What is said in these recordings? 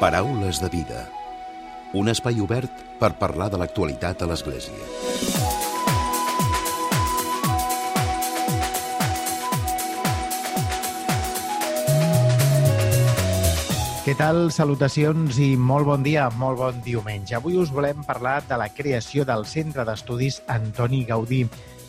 Paraules de vida. Un espai obert per parlar de l'actualitat a l'Església. Què tal? Salutacions i molt bon dia, molt bon diumenge. Avui us volem parlar de la creació del Centre d'Estudis Antoni Gaudí.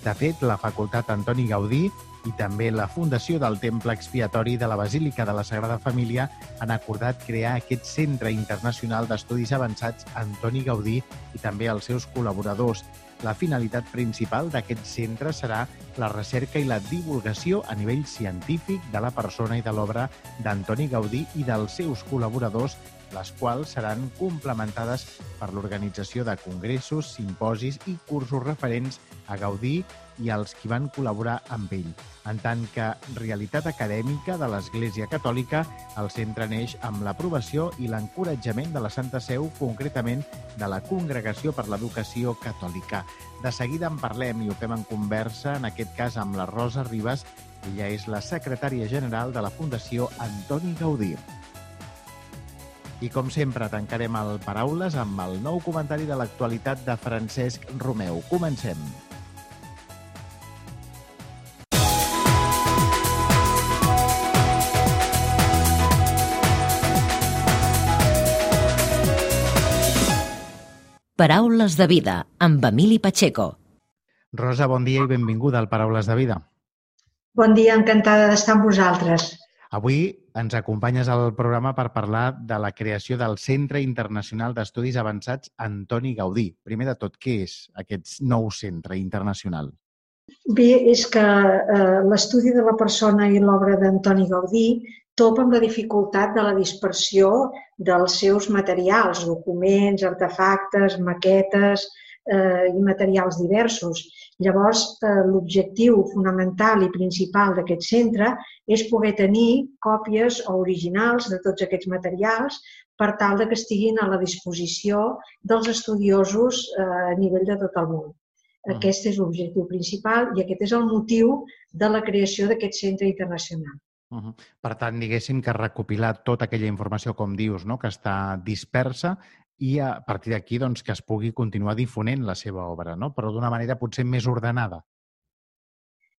De fet, la Facultat Antoni Gaudí i també la Fundació del Temple Expiatori de la Basílica de la Sagrada Família han acordat crear aquest Centre Internacional d'Estudis Avançats Antoni Gaudí i també els seus col·laboradors. La finalitat principal d'aquest centre serà la recerca i la divulgació a nivell científic de la persona i de l'obra d'Antoni Gaudí i dels seus col·laboradors les quals seran complementades per l'organització de congressos, simposis i cursos referents a Gaudí i als qui van col·laborar amb ell. En tant que realitat acadèmica de l'Església Catòlica, el centre neix amb l'aprovació i l'encoratjament de la Santa Seu, concretament de la Congregació per l'Educació Catòlica. De seguida en parlem i ho fem en conversa, en aquest cas amb la Rosa Ribas, ella és la secretària general de la Fundació Antoni Gaudí. I com sempre, tancarem el Paraules amb el nou comentari de l'actualitat de Francesc Romeu. Comencem. Paraules de vida, amb Emili Pacheco. Rosa, bon dia i benvinguda al Paraules de vida. Bon dia, encantada d'estar amb vosaltres. Avui ens acompanyes al programa per parlar de la creació del Centre Internacional d'Estudis Avançats Antoni Gaudí. Primer de tot, què és aquest nou centre internacional? Bé, és que eh, l'estudi de la persona i l'obra d'Antoni Gaudí topa amb la dificultat de la dispersió dels seus materials, documents, artefactes, maquetes eh, i materials diversos. Llavors, eh, l'objectiu fonamental i principal d'aquest centre és poder tenir còpies o originals de tots aquests materials per tal de que estiguin a la disposició dels estudiosos eh, a nivell de tot el món. Mm. Aquest és l'objectiu principal i aquest és el motiu de la creació d'aquest centre internacional. Uh -huh. Per tant, diguéssim que recopilar tota aquella informació, com dius, no? que està dispersa i a partir d'aquí doncs, que es pugui continuar difonent la seva obra, no? però d'una manera potser més ordenada.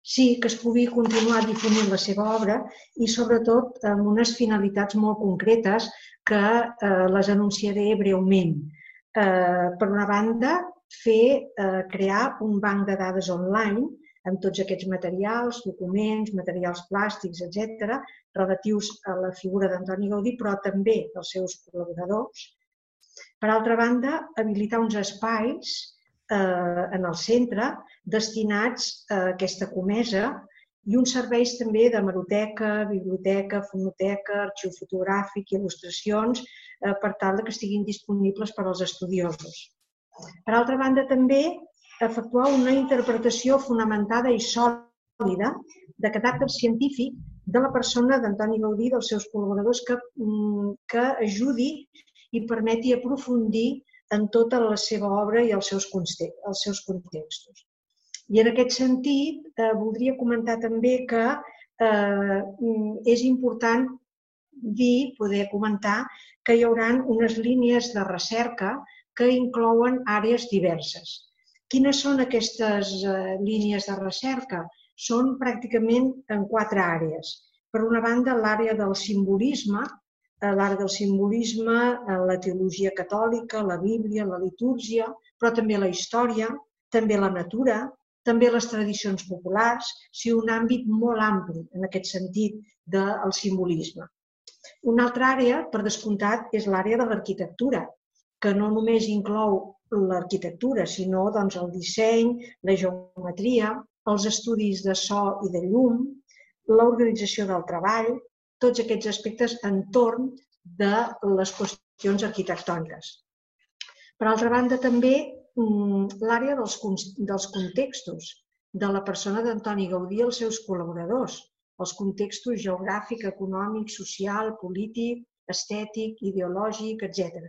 Sí, que es pugui continuar difonint la seva obra i sobretot amb unes finalitats molt concretes que eh, les anunciaré breument. Eh, per una banda, fer eh, crear un banc de dades online amb tots aquests materials, documents, materials plàstics, etc., relatius a la figura d'Antoni Gaudí, però també dels seus col·laboradors. Per altra banda, habilitar uns espais eh, en el centre destinats a aquesta comesa i uns serveis també de maroteca, biblioteca, fonoteca, arxiu fotogràfic, il·lustracions, eh, per tal que estiguin disponibles per als estudiosos. Per altra banda, també efectuar una interpretació fonamentada i sòlida de caràcter científic de la persona d'Antoni Gaudí, dels seus col·laboradors, que, mm, que ajudi i permeti aprofundir en tota la seva obra i els seus, els seus contextos. I en aquest sentit, eh, voldria comentar també que eh, és important dir, poder comentar, que hi haurà unes línies de recerca que inclouen àrees diverses. Quines són aquestes eh, línies de recerca? Són pràcticament en quatre àrees. Per una banda, l'àrea del simbolisme, eh, l'àrea del simbolisme, eh, la teologia catòlica, la Bíblia, la litúrgia, però també la història, també la natura, també les tradicions populars, si un àmbit molt ampli en aquest sentit del simbolisme. Una altra àrea, per descomptat, és l'àrea de l'arquitectura, que no només inclou l'arquitectura, sinó doncs, el disseny, la geometria, els estudis de so i de llum, l'organització del treball, tots aquests aspectes entorn de les qüestions arquitectòniques. Per altra banda, també mm, l'àrea dels, dels contextos de la persona d'Antoni Gaudí i els seus col·laboradors, els contextos geogràfic, econòmic, social, polític, estètic, ideològic, etc.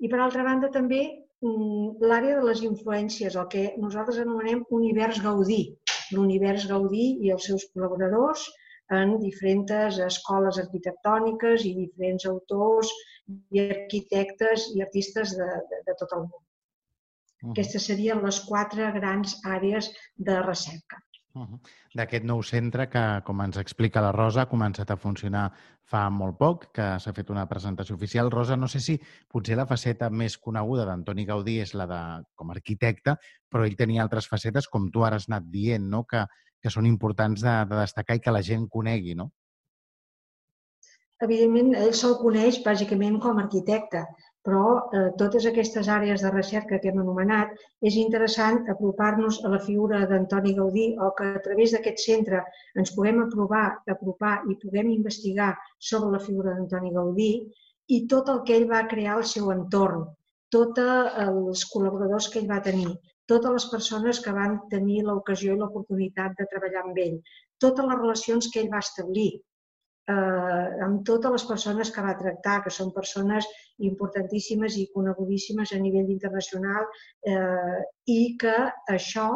I per altra banda també l'àrea de les influències, el que nosaltres anomenem univers Gaudí. L'univers Gaudí i els seus col·laboradors, en diferents escoles arquitectòniques i diferents autors i arquitectes i artistes de, de, de tot el món. Aquestes serien les quatre grans àrees de recerca. D'aquest nou centre que, com ens explica la Rosa, ha començat a funcionar fa molt poc, que s'ha fet una presentació oficial. Rosa, no sé si potser la faceta més coneguda d'Antoni Gaudí és la de com a arquitecte, però ell tenia altres facetes, com tu ara has anat dient, no? que, que són importants de, de destacar i que la gent conegui, no? Evidentment, ell se'l coneix bàsicament com a arquitecte, però eh, totes aquestes àrees de recerca que hem anomenat, és interessant apropar-nos a la figura d'Antoni Gaudí o que a través d'aquest centre ens puguem aprovar, apropar i puguem investigar sobre la figura d'Antoni Gaudí i tot el que ell va crear al seu entorn, tots els col·laboradors que ell va tenir, totes les persones que van tenir l'ocasió i l'oportunitat de treballar amb ell, totes les relacions que ell va establir, eh, amb totes les persones que va tractar, que són persones importantíssimes i conegudíssimes a nivell internacional eh, i que això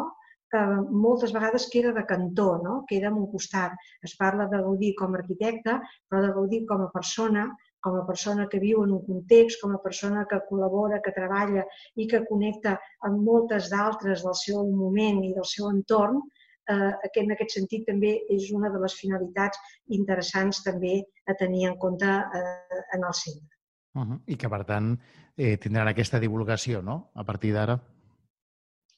eh, moltes vegades queda de cantó, no? queda en un costat. Es parla de Gaudí com a arquitecte, però de Gaudí com a persona, com a persona que viu en un context, com a persona que col·labora, que treballa i que connecta amb moltes d'altres del seu moment i del seu entorn, eh, que en aquest sentit també és una de les finalitats interessants també a tenir en compte eh, en el centre. Uh -huh. I que, per tant, eh, tindran aquesta divulgació, no?, a partir d'ara.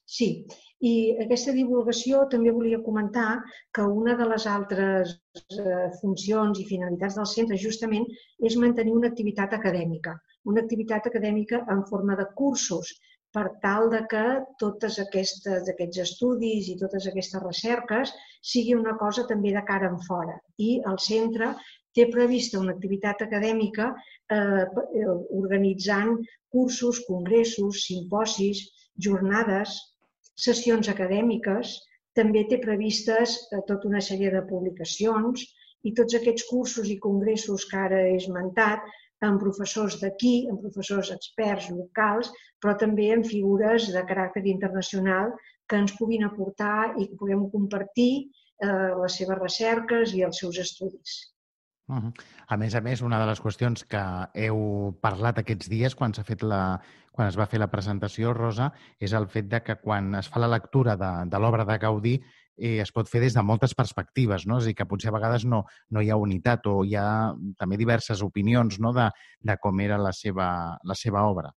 Sí, i aquesta divulgació també volia comentar que una de les altres eh, funcions i finalitats del centre justament és mantenir una activitat acadèmica, una activitat acadèmica en forma de cursos per tal de que totes aquestes, aquests estudis i totes aquestes recerques sigui una cosa també de cara en fora. I el centre té prevista una activitat acadèmica eh, organitzant cursos, congressos, simposis, jornades, sessions acadèmiques, també té previstes eh, tota una sèrie de publicacions i tots aquests cursos i congressos que ara he esmentat amb professors d'aquí, amb professors experts locals, però també amb figures de caràcter internacional que ens puguin aportar i que puguem compartir eh, les seves recerques i els seus estudis. Uh -huh. A més a més, una de les qüestions que heu parlat aquests dies quan s'ha fet la, quan es va fer la presentació, Rosa, és el fet de que quan es fa la lectura de, de l'obra de Gaudí eh, es pot fer des de moltes perspectives, no? És a dir, que potser a vegades no, no hi ha unitat o hi ha també diverses opinions no? de, de com era la seva, la seva obra.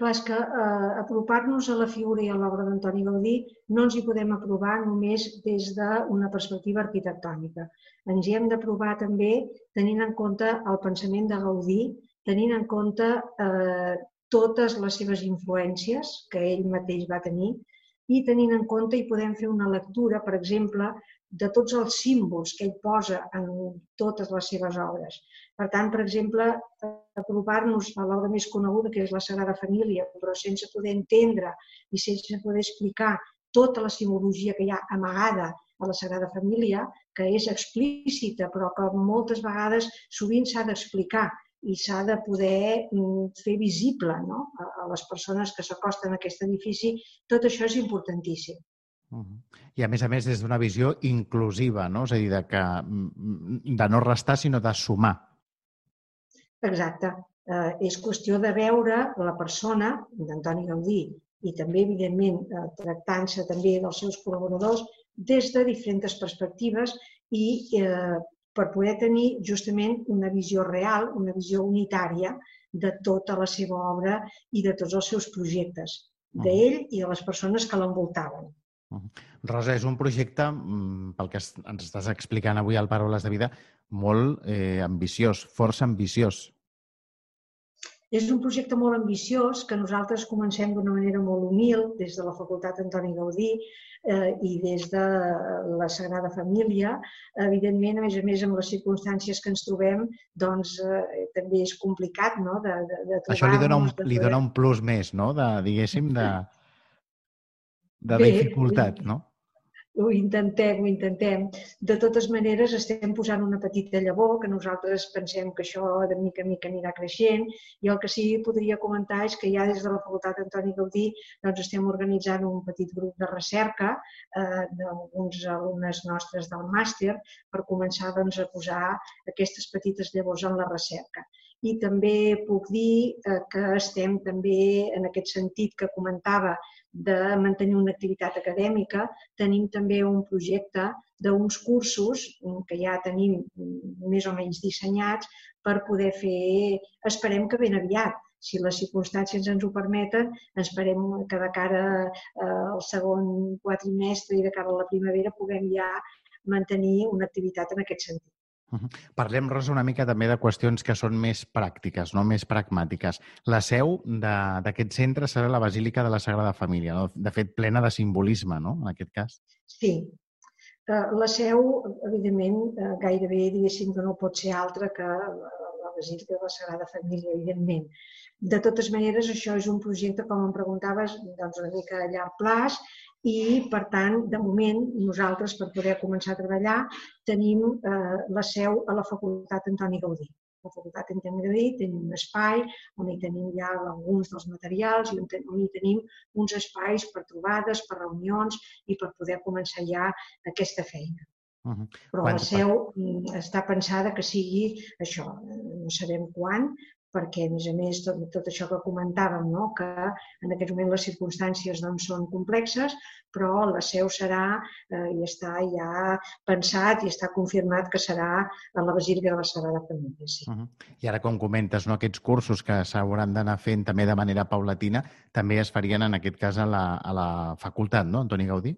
Clar, és que eh, apropar-nos a la figura i a l'obra d'Antoni Gaudí no ens hi podem aprovar només des d'una perspectiva arquitectònica. Ens hi hem d'aprovar també tenint en compte el pensament de Gaudí, tenint en compte eh, totes les seves influències que ell mateix va tenir, i tenint en compte i podem fer una lectura, per exemple, de tots els símbols que ell posa en totes les seves obres. Per tant, per exemple, apropar-nos a l'obra més coneguda, que és la Sagrada Família, però sense poder entendre i sense poder explicar tota la simbologia que hi ha amagada a la Sagrada Família, que és explícita, però que moltes vegades sovint s'ha d'explicar i s'ha de poder mm, fer visible no? a, a les persones que s'acosten a aquest edifici. Tot això és importantíssim. I a més a més des d'una visió inclusiva, no? És a dir, de, que, mm, de no restar sinó de sumar. Exacte. Eh, és qüestió de veure la persona d'Antoni Gaudí i també, evidentment, eh, tractant-se també dels seus col·laboradors des de diferents perspectives i eh, per poder tenir justament una visió real, una visió unitària de tota la seva obra i de tots els seus projectes, d'ell i de les persones que l'envoltaven. Rosa, és un projecte, mm, pel que ens estàs explicant avui al Paraules de Vida, molt eh, ambiciós, força ambiciós. És un projecte molt ambiciós que nosaltres comencem d'una manera molt humil des de la Facultat Antoni Gaudí eh, i des de la Sagrada Família. Evidentment, a més a més, amb les circumstàncies que ens trobem, doncs eh, també és complicat no? de, de, de trobar... Això li dona un, li dona un plus més, no? De, diguéssim, de, de Bé, dificultat, no? ho intentem, ho intentem. De totes maneres, estem posant una petita llavor que nosaltres pensem que això de mica en mica anirà creixent i el que sí podria comentar és que ja des de la Facultat Antoni Gaudí doncs, estem organitzant un petit grup de recerca eh, d'alguns alumnes nostres del màster per començar doncs, a posar aquestes petites llavors en la recerca i també puc dir eh, que estem també en aquest sentit que comentava de mantenir una activitat acadèmica, tenim també un projecte d'uns cursos que ja tenim més o menys dissenyats per poder fer, esperem que ben aviat, si les circumstàncies ens ho permeten, esperem que de cara eh, al segon quatrimestre i de cara a la primavera puguem ja mantenir una activitat en aquest sentit. Parlem, Rosa, una mica també de qüestions que són més pràctiques, no més pragmàtiques. La seu d'aquest centre serà la Basílica de la Sagrada Família, no? de fet, plena de simbolisme, no?, en aquest cas. Sí. Eh, la seu, evidentment, eh, gairebé diguéssim que no pot ser altra que la Basílica de la Sagrada Família, evidentment. De totes maneres, això és un projecte, com em preguntaves, doncs una mica a llarg plaç i, per tant, de moment, nosaltres, per poder començar a treballar, tenim eh, la seu a la Facultat Antoni Gaudí. La Facultat Antoni Gaudí tenim un espai on hi tenim ja alguns dels materials i on hi tenim uns espais per trobades, per reunions i per poder començar ja aquesta feina. Uh -huh. Però la seu mm, està pensada que sigui això, no sabem quan, perquè, a més a més, tot, tot això que comentàvem, no? que en aquest moment les circumstàncies doncs, són complexes, però la seu serà, eh, i està ja pensat i està confirmat que serà a la Basílica de la Sagrada Família. Sí. Uh -huh. I ara, com comentes, no, aquests cursos que s'hauran d'anar fent també de manera paulatina, també es farien en aquest cas a la, a la facultat, no, Antoni Gaudí?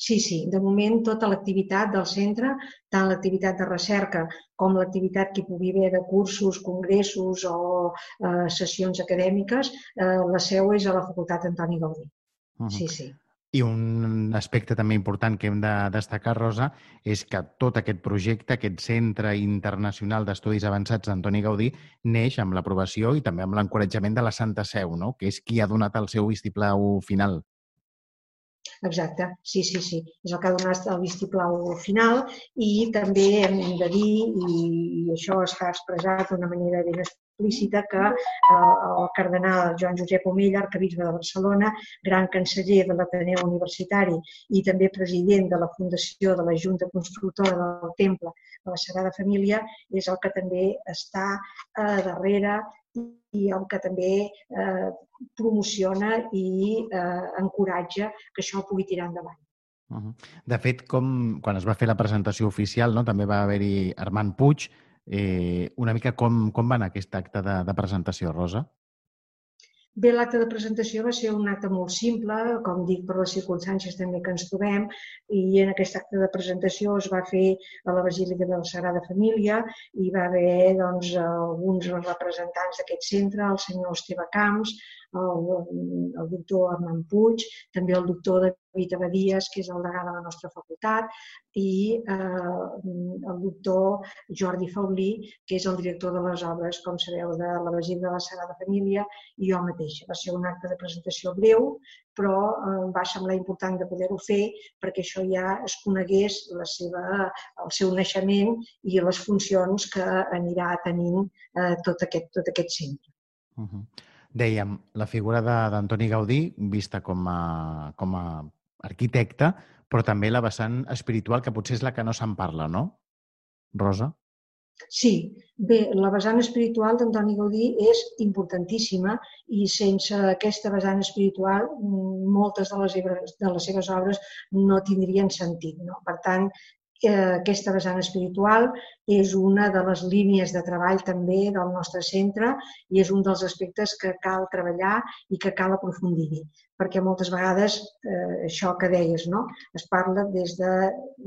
Sí, sí, de moment tota l'activitat del centre, tant l'activitat de recerca com l'activitat que hi pugui haver de cursos, congressos o eh, sessions acadèmiques, eh, la seu és a la Facultat Antoni Gaudí. Uh -huh. Sí, sí. I un aspecte també important que hem de destacar, Rosa, és que tot aquest projecte, aquest Centre Internacional d'Estudis Avançats d'Antoni Gaudí, neix amb l'aprovació i també amb l'encoratjament de la Santa Seu, no? que és qui ha donat el seu vistiplau final. Exacte, sí, sí, sí. És el que ha donat el vistiplau final i també hem de dir, i això està expressat d'una manera ben explícita, que eh, el cardenal Joan Josep Omella, arcabisbe de Barcelona, gran canceller de l'Ateneu Universitari i també president de la Fundació de la Junta Constructora del Temple de la Sagrada Família, és el que també està eh, darrere i el que també eh, promociona i eh, encoratja que això pugui tirar endavant. Uh -huh. De fet, com quan es va fer la presentació oficial, no, també va haver-hi Armand Puig. Eh, una mica com, com va anar aquest acte de, de presentació, Rosa? Bé, l'acte de presentació va ser un acte molt simple, com dic, per les circumstàncies també que ens trobem, i en aquest acte de presentació es va fer a la Basílica de la Sagrada Família i va haver doncs, alguns representants d'aquest centre, el senyor Esteve Camps, el, el doctor Armand Puig, també el doctor David Abadies, que és el degà de la nostra facultat, i eh, el doctor Jordi Faulí, que és el director de les obres, com sabeu, de la Basílica de la Sagrada Família, i jo mateixa. Va ser un acte de presentació breu, però eh, va semblar important de poder-ho fer perquè això ja es conegués la seva, el seu naixement i les funcions que anirà tenint eh, tot, aquest, tot aquest centre. Uh -huh. Dèiem, la figura d'Antoni Gaudí, vista com a, com a arquitecte, però també la vessant espiritual, que potser és la que no se'n parla, no? Rosa? Sí, bé, la vessant espiritual d'Antoni Gaudí és importantíssima i sense aquesta vessant espiritual moltes de les, de les seves obres no tindrien sentit. No? Per tant, aquesta vessant espiritual és una de les línies de treball també del nostre centre i és un dels aspectes que cal treballar i que cal aprofundir-hi. Perquè moltes vegades eh, això que deies, no? es parla des de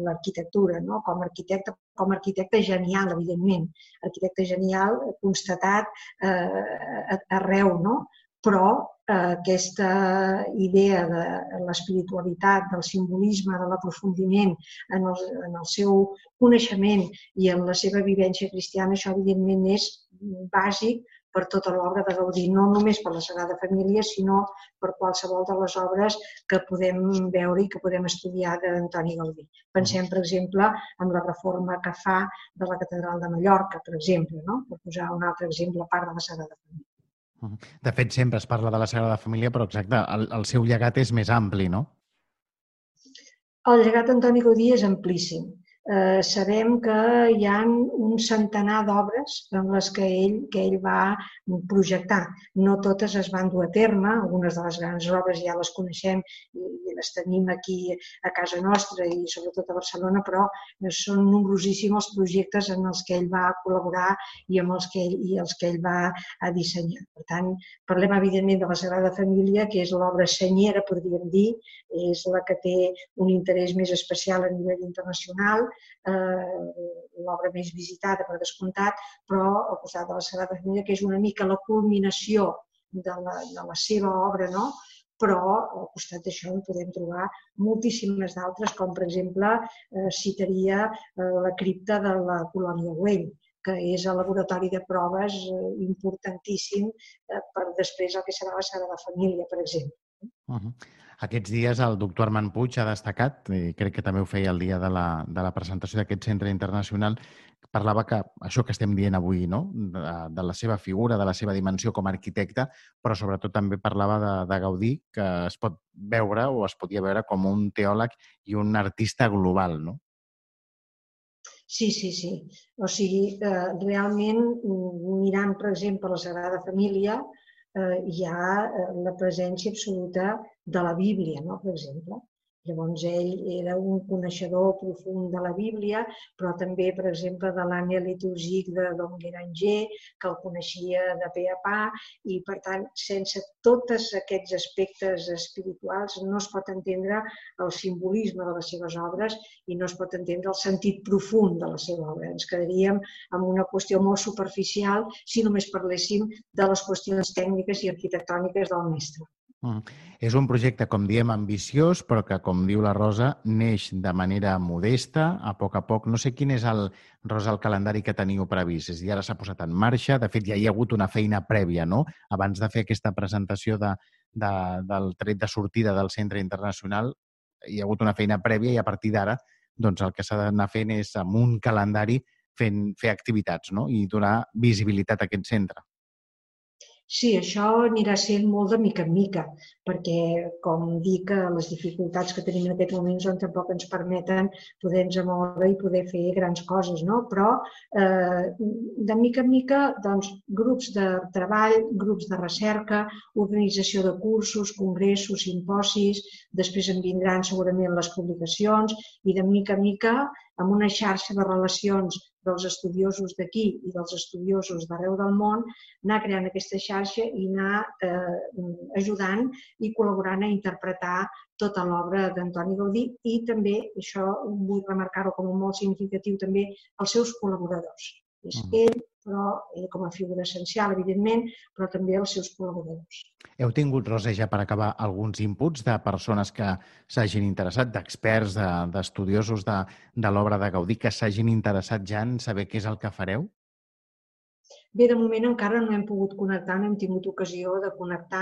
l'arquitectura, no? com a arquitecte, com a arquitecte genial, evidentment. Arquitecte genial constatat eh, arreu, no? Però eh, aquesta idea de l'espiritualitat, del simbolisme, de l'aprofundiment en, el, en el seu coneixement i en la seva vivència cristiana, això evidentment és bàsic per tota l'obra de Gaudí, no només per la Sagrada Família, sinó per qualsevol de les obres que podem veure i que podem estudiar d'Antoni Gaudí. Pensem, per exemple, en la reforma que fa de la Catedral de Mallorca, per exemple, no? per posar un altre exemple part de la Sagrada Família. De fet, sempre es parla de la Sagrada Família, però exacte, el, el seu llegat és més ampli, no? El llegat d'Antoni Gaudí és amplíssim eh, sabem que hi ha un centenar d'obres en les que ell, que ell va projectar. No totes es van dur a terme, algunes de les grans obres ja les coneixem i, les tenim aquí a casa nostra i sobretot a Barcelona, però són numerosíssims els projectes en els que ell va col·laborar i amb els que i els que ell va a dissenyar. Per tant, parlem evidentment de la Sagrada Família, que és l'obra senyera, podríem dir, és la que té un interès més especial a nivell internacional, eh, l'obra més visitada, per descomptat, però al costat de la Sagrada Família, que és una mica la culminació de la, de la seva obra, no? però al costat d'això en podem trobar moltíssimes d'altres, com per exemple eh, citaria eh, la cripta de la colònia Güell, que és el laboratori de proves eh, importantíssim eh, per després el que serà la Sagrada Família, per exemple. Uh -huh. Aquests dies el doctor Armand Puig ha destacat, i crec que també ho feia el dia de la, de la presentació d'aquest centre internacional, parlava que això que estem dient avui, no? de, de la seva figura, de la seva dimensió com a arquitecte, però sobretot també parlava de, de Gaudí, que es pot veure o es podia veure com un teòleg i un artista global, no? Sí, sí, sí. O sigui, eh, realment, mirant, per exemple, la Sagrada Família, eh, hi ha eh, la presència absoluta de la Bíblia, no? per exemple. Llavors ell era un coneixedor profund de la Bíblia, però també, per exemple, de l'ànea litúrgic de Don Guéranger, que el coneixia de pe a pa, i per tant, sense tots aquests aspectes espirituals no es pot entendre el simbolisme de les seves obres i no es pot entendre el sentit profund de la seva obra. Ens quedaríem amb una qüestió molt superficial si només parléssim de les qüestions tècniques i arquitectòniques del mestre. Mm. És un projecte, com diem, ambiciós, però que, com diu la Rosa, neix de manera modesta, a poc a poc. No sé quin és el, Rosa, el calendari que teniu previst. És a dir, ara s'ha posat en marxa. De fet, ja hi ha hagut una feina prèvia, no? Abans de fer aquesta presentació de, de, del tret de sortida del centre internacional, hi ha hagut una feina prèvia i a partir d'ara doncs el que s'ha d'anar fent és amb un calendari fent, fer activitats no? i donar visibilitat a aquest centre. Sí, això anirà sent molt de mica en mica, perquè, com dic, les dificultats que tenim en aquest moment són tampoc ens permeten poder-nos moure i poder fer grans coses, no? Però, eh, de mica en mica, doncs, grups de treball, grups de recerca, organització de cursos, congressos, simposis, després en vindran segurament les publicacions i de mica en mica, amb una xarxa de relacions dels estudiosos d'aquí i dels estudiosos d'arreu del món, anar creant aquesta xarxa i anar eh, ajudant i col·laborant a interpretar tota l'obra d'Antoni Gaudí i també, això vull remarcar-ho com a molt significatiu, també els seus col·laboradors. És mm. ell, però ell com a figura essencial, evidentment, però també els seus col·laboradors. Heu tingut, Rosa, ja per acabar, alguns inputs de persones que s'hagin interessat, d'experts, d'estudiosos de, de l'obra de Gaudí, que s'hagin interessat ja en saber què és el que fareu? Bé, de moment encara no hem pogut connectar, no hem tingut ocasió de connectar.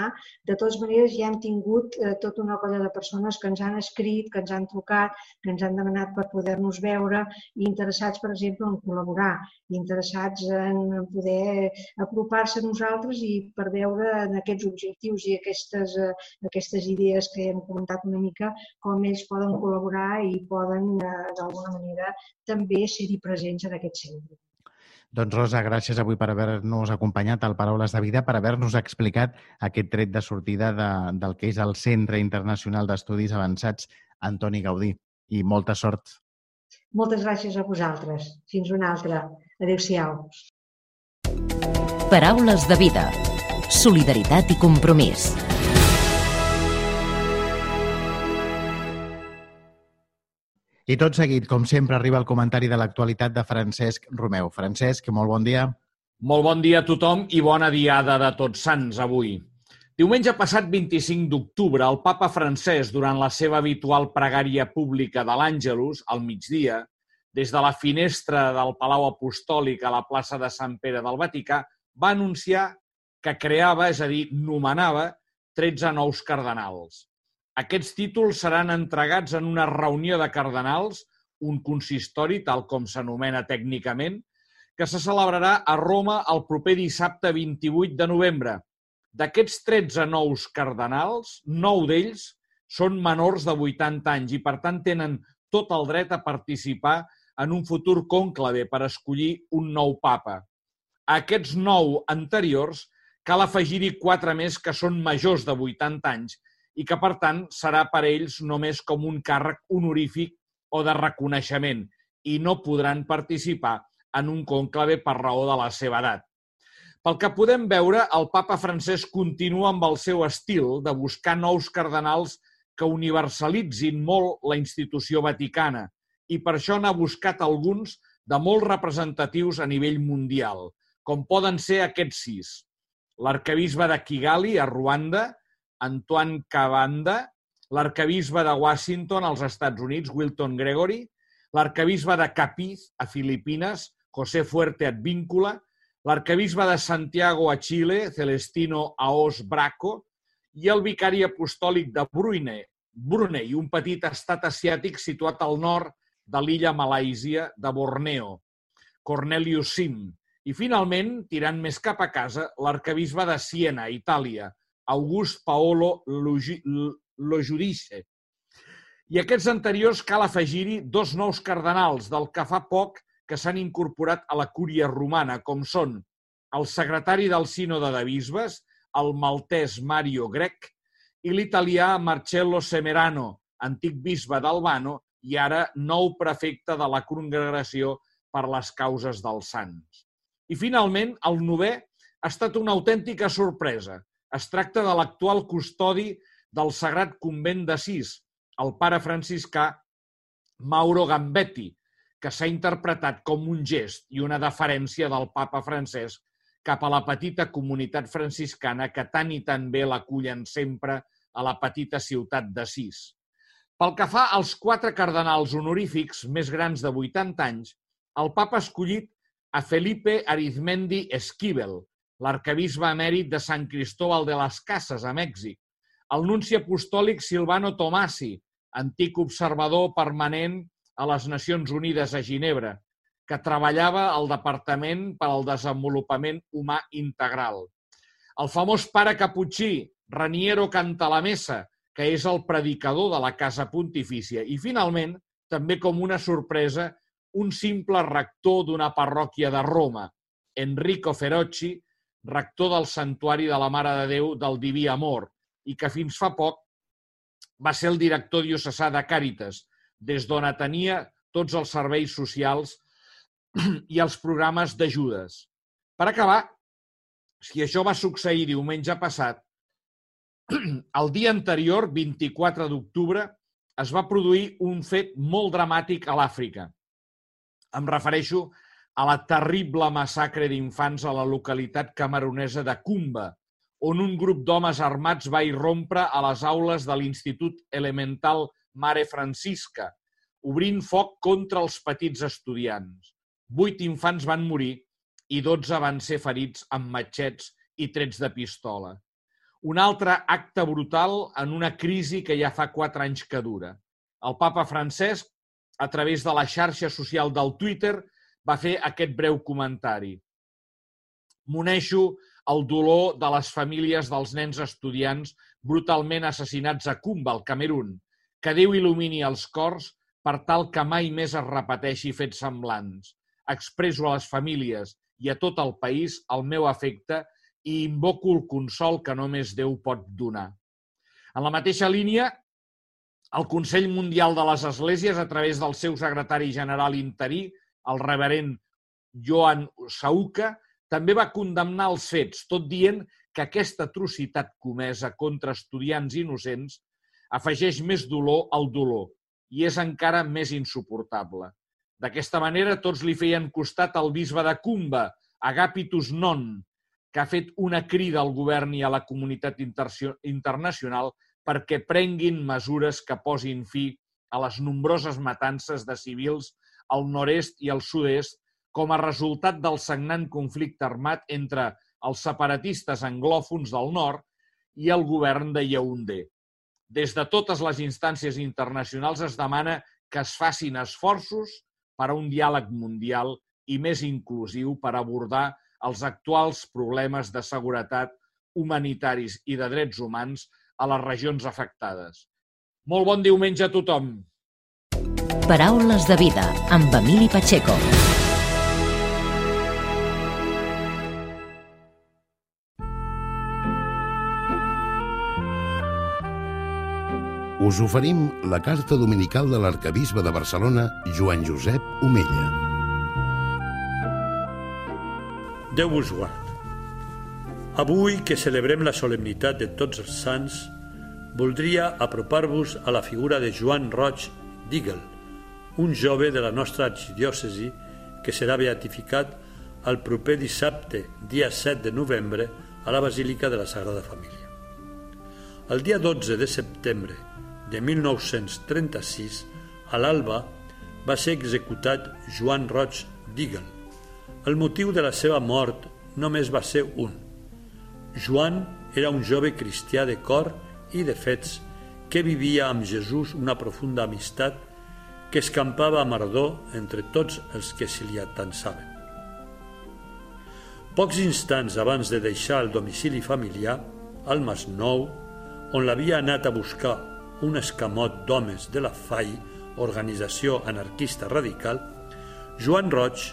De totes maneres, ja hem tingut eh, tota una colla de persones que ens han escrit, que ens han trucat, que ens han demanat per poder-nos veure i interessats, per exemple, en col·laborar, interessats en poder apropar-se a nosaltres i per veure en aquests objectius i aquestes, eh, aquestes idees que hem comentat una mica, com ells poden col·laborar i poden, eh, d'alguna manera, també ser-hi presents en aquest centre. Doncs Rosa, gràcies avui per haver-nos acompanyat al Paraules de Vida, per haver-nos explicat aquest tret de sortida de, del que és el Centre Internacional d'Estudis Avançats Antoni Gaudí. I molta sort. Moltes gràcies a vosaltres. Fins una altra. Adéu-siau. Paraules de Vida. Solidaritat i compromís. I tot seguit, com sempre, arriba el comentari de l'actualitat de Francesc Romeu. Francesc, molt bon dia. Molt bon dia a tothom i bona diada de tots sants avui. Diumenge passat 25 d'octubre, el papa francès, durant la seva habitual pregària pública de l'Àngelus, al migdia, des de la finestra del Palau Apostòlic a la plaça de Sant Pere del Vaticà, va anunciar que creava, és a dir, nomenava 13 nous cardenals. Aquests títols seran entregats en una reunió de cardenals, un consistori, tal com s'anomena tècnicament, que se celebrarà a Roma el proper dissabte 28 de novembre. D'aquests 13 nous cardenals, 9 d'ells són menors de 80 anys i, per tant, tenen tot el dret a participar en un futur cònclave per escollir un nou papa. A aquests nou anteriors cal afegir-hi quatre més que són majors de 80 anys i que, per tant, serà per ells només com un càrrec honorífic o de reconeixement i no podran participar en un conclave per raó de la seva edat. Pel que podem veure, el papa francès continua amb el seu estil de buscar nous cardenals que universalitzin molt la institució vaticana i per això n'ha buscat alguns de molt representatius a nivell mundial, com poden ser aquests sis. L'arcabisbe de Kigali, a Ruanda, Antoine Cavanda, l'arcabisbe de Washington als Estats Units, Wilton Gregory, l'arcabisbe de Capiz, a Filipines, José Fuerte Advíncula, l'arcabisbe de Santiago a Xile, Celestino Aos Braco, i el vicari apostòlic de Brunei, Brunei, un petit estat asiàtic situat al nord de l'illa Malàisia de Borneo, Cornelius Sim. I, finalment, tirant més cap a casa, l'arcabisbe de Siena, Itàlia, August Paolo Lojudice. I aquests anteriors cal afegir-hi dos nous cardenals del que fa poc que s'han incorporat a la cúria romana, com són el secretari del sínode de bisbes, el maltès Mario Grec, i l'italià Marcello Semerano, antic bisbe d'Albano i ara nou prefecte de la congregació per les causes dels sants. I finalment, el novè ha estat una autèntica sorpresa. Es tracta de l'actual custodi del Sagrat Convent d'Assís, el pare franciscà Mauro Gambetti, que s'ha interpretat com un gest i una deferència del papa francès cap a la petita comunitat franciscana que tant i tan bé l'acullen sempre a la petita ciutat d'Assís. Pel que fa als quatre cardenals honorífics més grans de 80 anys, el papa ha escollit a Felipe Arizmendi Esquivel, l'arcabisbe emèrit de Sant Cristóbal de les Cases, a Mèxic, el nunci apostòlic Silvano Tomasi, antic observador permanent a les Nacions Unides a Ginebra, que treballava al Departament per al Desenvolupament Humà Integral. El famós pare caputxí, Raniero Cantalamessa, que és el predicador de la Casa Pontifícia. I, finalment, també com una sorpresa, un simple rector d'una parròquia de Roma, Enrico Ferocci, rector del Santuari de la Mare de Déu del Diví Amor i que fins fa poc va ser el director diocesà de Càritas, des d'on atenia tots els serveis socials i els programes d'ajudes. Per acabar, si això va succeir diumenge passat, el dia anterior, 24 d'octubre, es va produir un fet molt dramàtic a l'Àfrica. Em refereixo a la terrible massacre d'infants a la localitat camerunesa de Kumba, on un grup d'homes armats va irrompre a les aules de l'Institut Elemental Mare Francisca, obrint foc contra els petits estudiants. Vuit infants van morir i dotze van ser ferits amb matxets i trets de pistola. Un altre acte brutal en una crisi que ja fa quatre anys que dura. El papa Francesc, a través de la xarxa social del Twitter, va fer aquest breu comentari. M'uneixo el dolor de les famílies dels nens estudiants brutalment assassinats a Kumba, al Camerún. Que Déu il·lumini els cors per tal que mai més es repeteixi fets semblants. Expreso a les famílies i a tot el país el meu afecte i invoco el consol que només Déu pot donar. En la mateixa línia, el Consell Mundial de les Esglésies, a través del seu secretari general interí, el reverent Joan Sauca, també va condemnar els fets, tot dient que aquesta atrocitat comesa contra estudiants innocents afegeix més dolor al dolor i és encara més insuportable. D'aquesta manera, tots li feien costat al bisbe de Cumba, Agapitus Non, que ha fet una crida al govern i a la comunitat internacional perquè prenguin mesures que posin fi a les nombroses matances de civils al nord-est i al sud-est com a resultat del sagnant conflicte armat entre els separatistes anglòfons del nord i el govern de Yaoundé. Des de totes les instàncies internacionals es demana que es facin esforços per a un diàleg mundial i més inclusiu per abordar els actuals problemes de seguretat humanitaris i de drets humans a les regions afectades. Molt bon diumenge a tothom! Paraules de vida amb Emili Pacheco. Us oferim la carta dominical de l'arcabisbe de Barcelona, Joan Josep Omella. Déu vos guard. Avui que celebrem la solemnitat de tots els sants, voldria apropar-vos a la figura de Joan Roig Dígel, un jove de la nostra arxidiòcesi que serà beatificat el proper dissabte, dia 7 de novembre, a la Basílica de la Sagrada Família. El dia 12 de setembre de 1936, a l'Alba, va ser executat Joan Roig Dígel. El motiu de la seva mort només va ser un. Joan era un jove cristià de cor i de fets que vivia amb Jesús una profunda amistat que escampava a mardó entre tots els que se li atansaven. Pocs instants abans de deixar el domicili familiar, al Nou, on l'havia anat a buscar un escamot d'homes de la FAI, organització anarquista radical, Joan Roig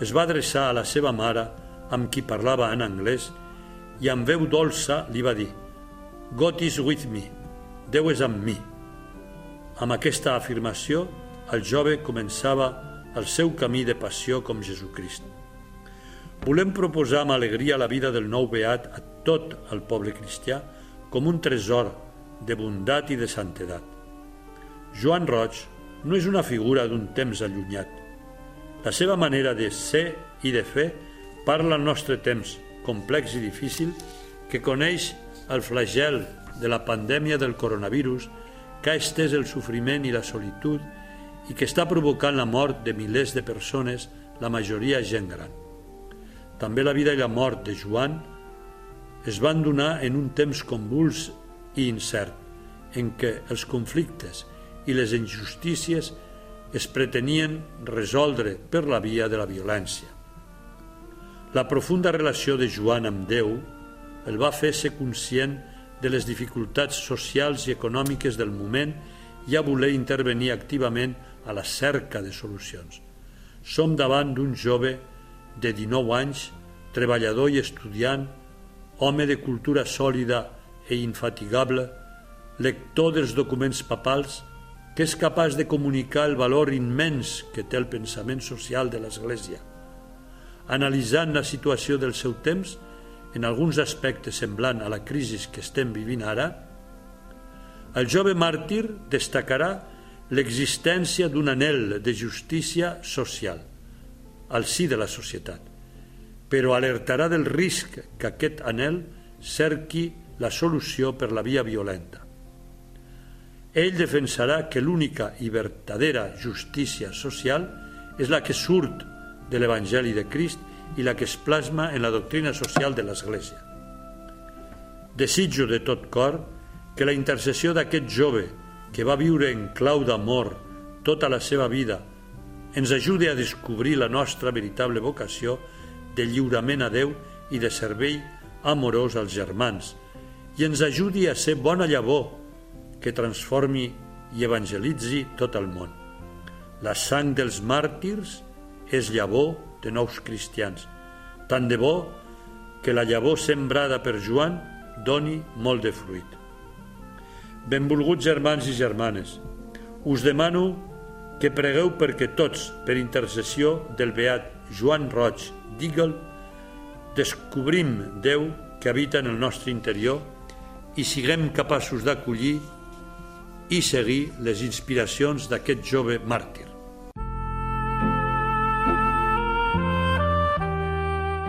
es va adreçar a la seva mare, amb qui parlava en anglès, i amb veu dolça li va dir God is with me, Déu és amb mi. Amb aquesta afirmació, el jove començava el seu camí de passió com Jesucrist. Volem proposar amb alegria la vida del nou beat a tot el poble cristià com un tresor de bondat i de santedat. Joan Roig no és una figura d'un temps allunyat. La seva manera de ser i de fer parla al nostre temps, complex i difícil, que coneix el flagel de la pandèmia del coronavirus que ha estès el sofriment i la solitud i que està provocant la mort de milers de persones, la majoria gent gran. També la vida i la mort de Joan es van donar en un temps convuls i incert, en què els conflictes i les injustícies es pretenien resoldre per la via de la violència. La profunda relació de Joan amb Déu el va fer ser conscient de les dificultats socials i econòmiques del moment i a voler intervenir activament a la cerca de solucions. Som davant d'un jove de 19 anys, treballador i estudiant, home de cultura sòlida e infatigable, lector dels documents papals, que és capaç de comunicar el valor immens que té el pensament social de l'Església. Analitzant la situació del seu temps, en alguns aspectes semblant a la crisi que estem vivint ara, el jove màrtir destacarà l'existència d'un anel de justícia social al si de la societat, però alertarà del risc que aquest anel cerqui la solució per la via violenta. Ell defensarà que l'única i verdadera justícia social és la que surt de l'Evangeli de Crist i la que es plasma en la doctrina social de l'Església. Desitjo de tot cor que la intercessió d'aquest jove que va viure en clau d'amor tota la seva vida ens ajude a descobrir la nostra veritable vocació de lliurament a Déu i de servei amorós als germans, i ens ajudi a ser bona llavor que transformi i evangelitzi tot el món. La sang dels màrtirs és llavor de nous cristians, tant de bo que la llavor sembrada per Joan doni molt de fruit. Benvolguts germans i germanes, us demano que pregueu perquè tots, per intercessió del beat Joan Roig Dígel, descobrim Déu que habita en el nostre interior i siguem capaços d'acollir i seguir les inspiracions d'aquest jove màrtir.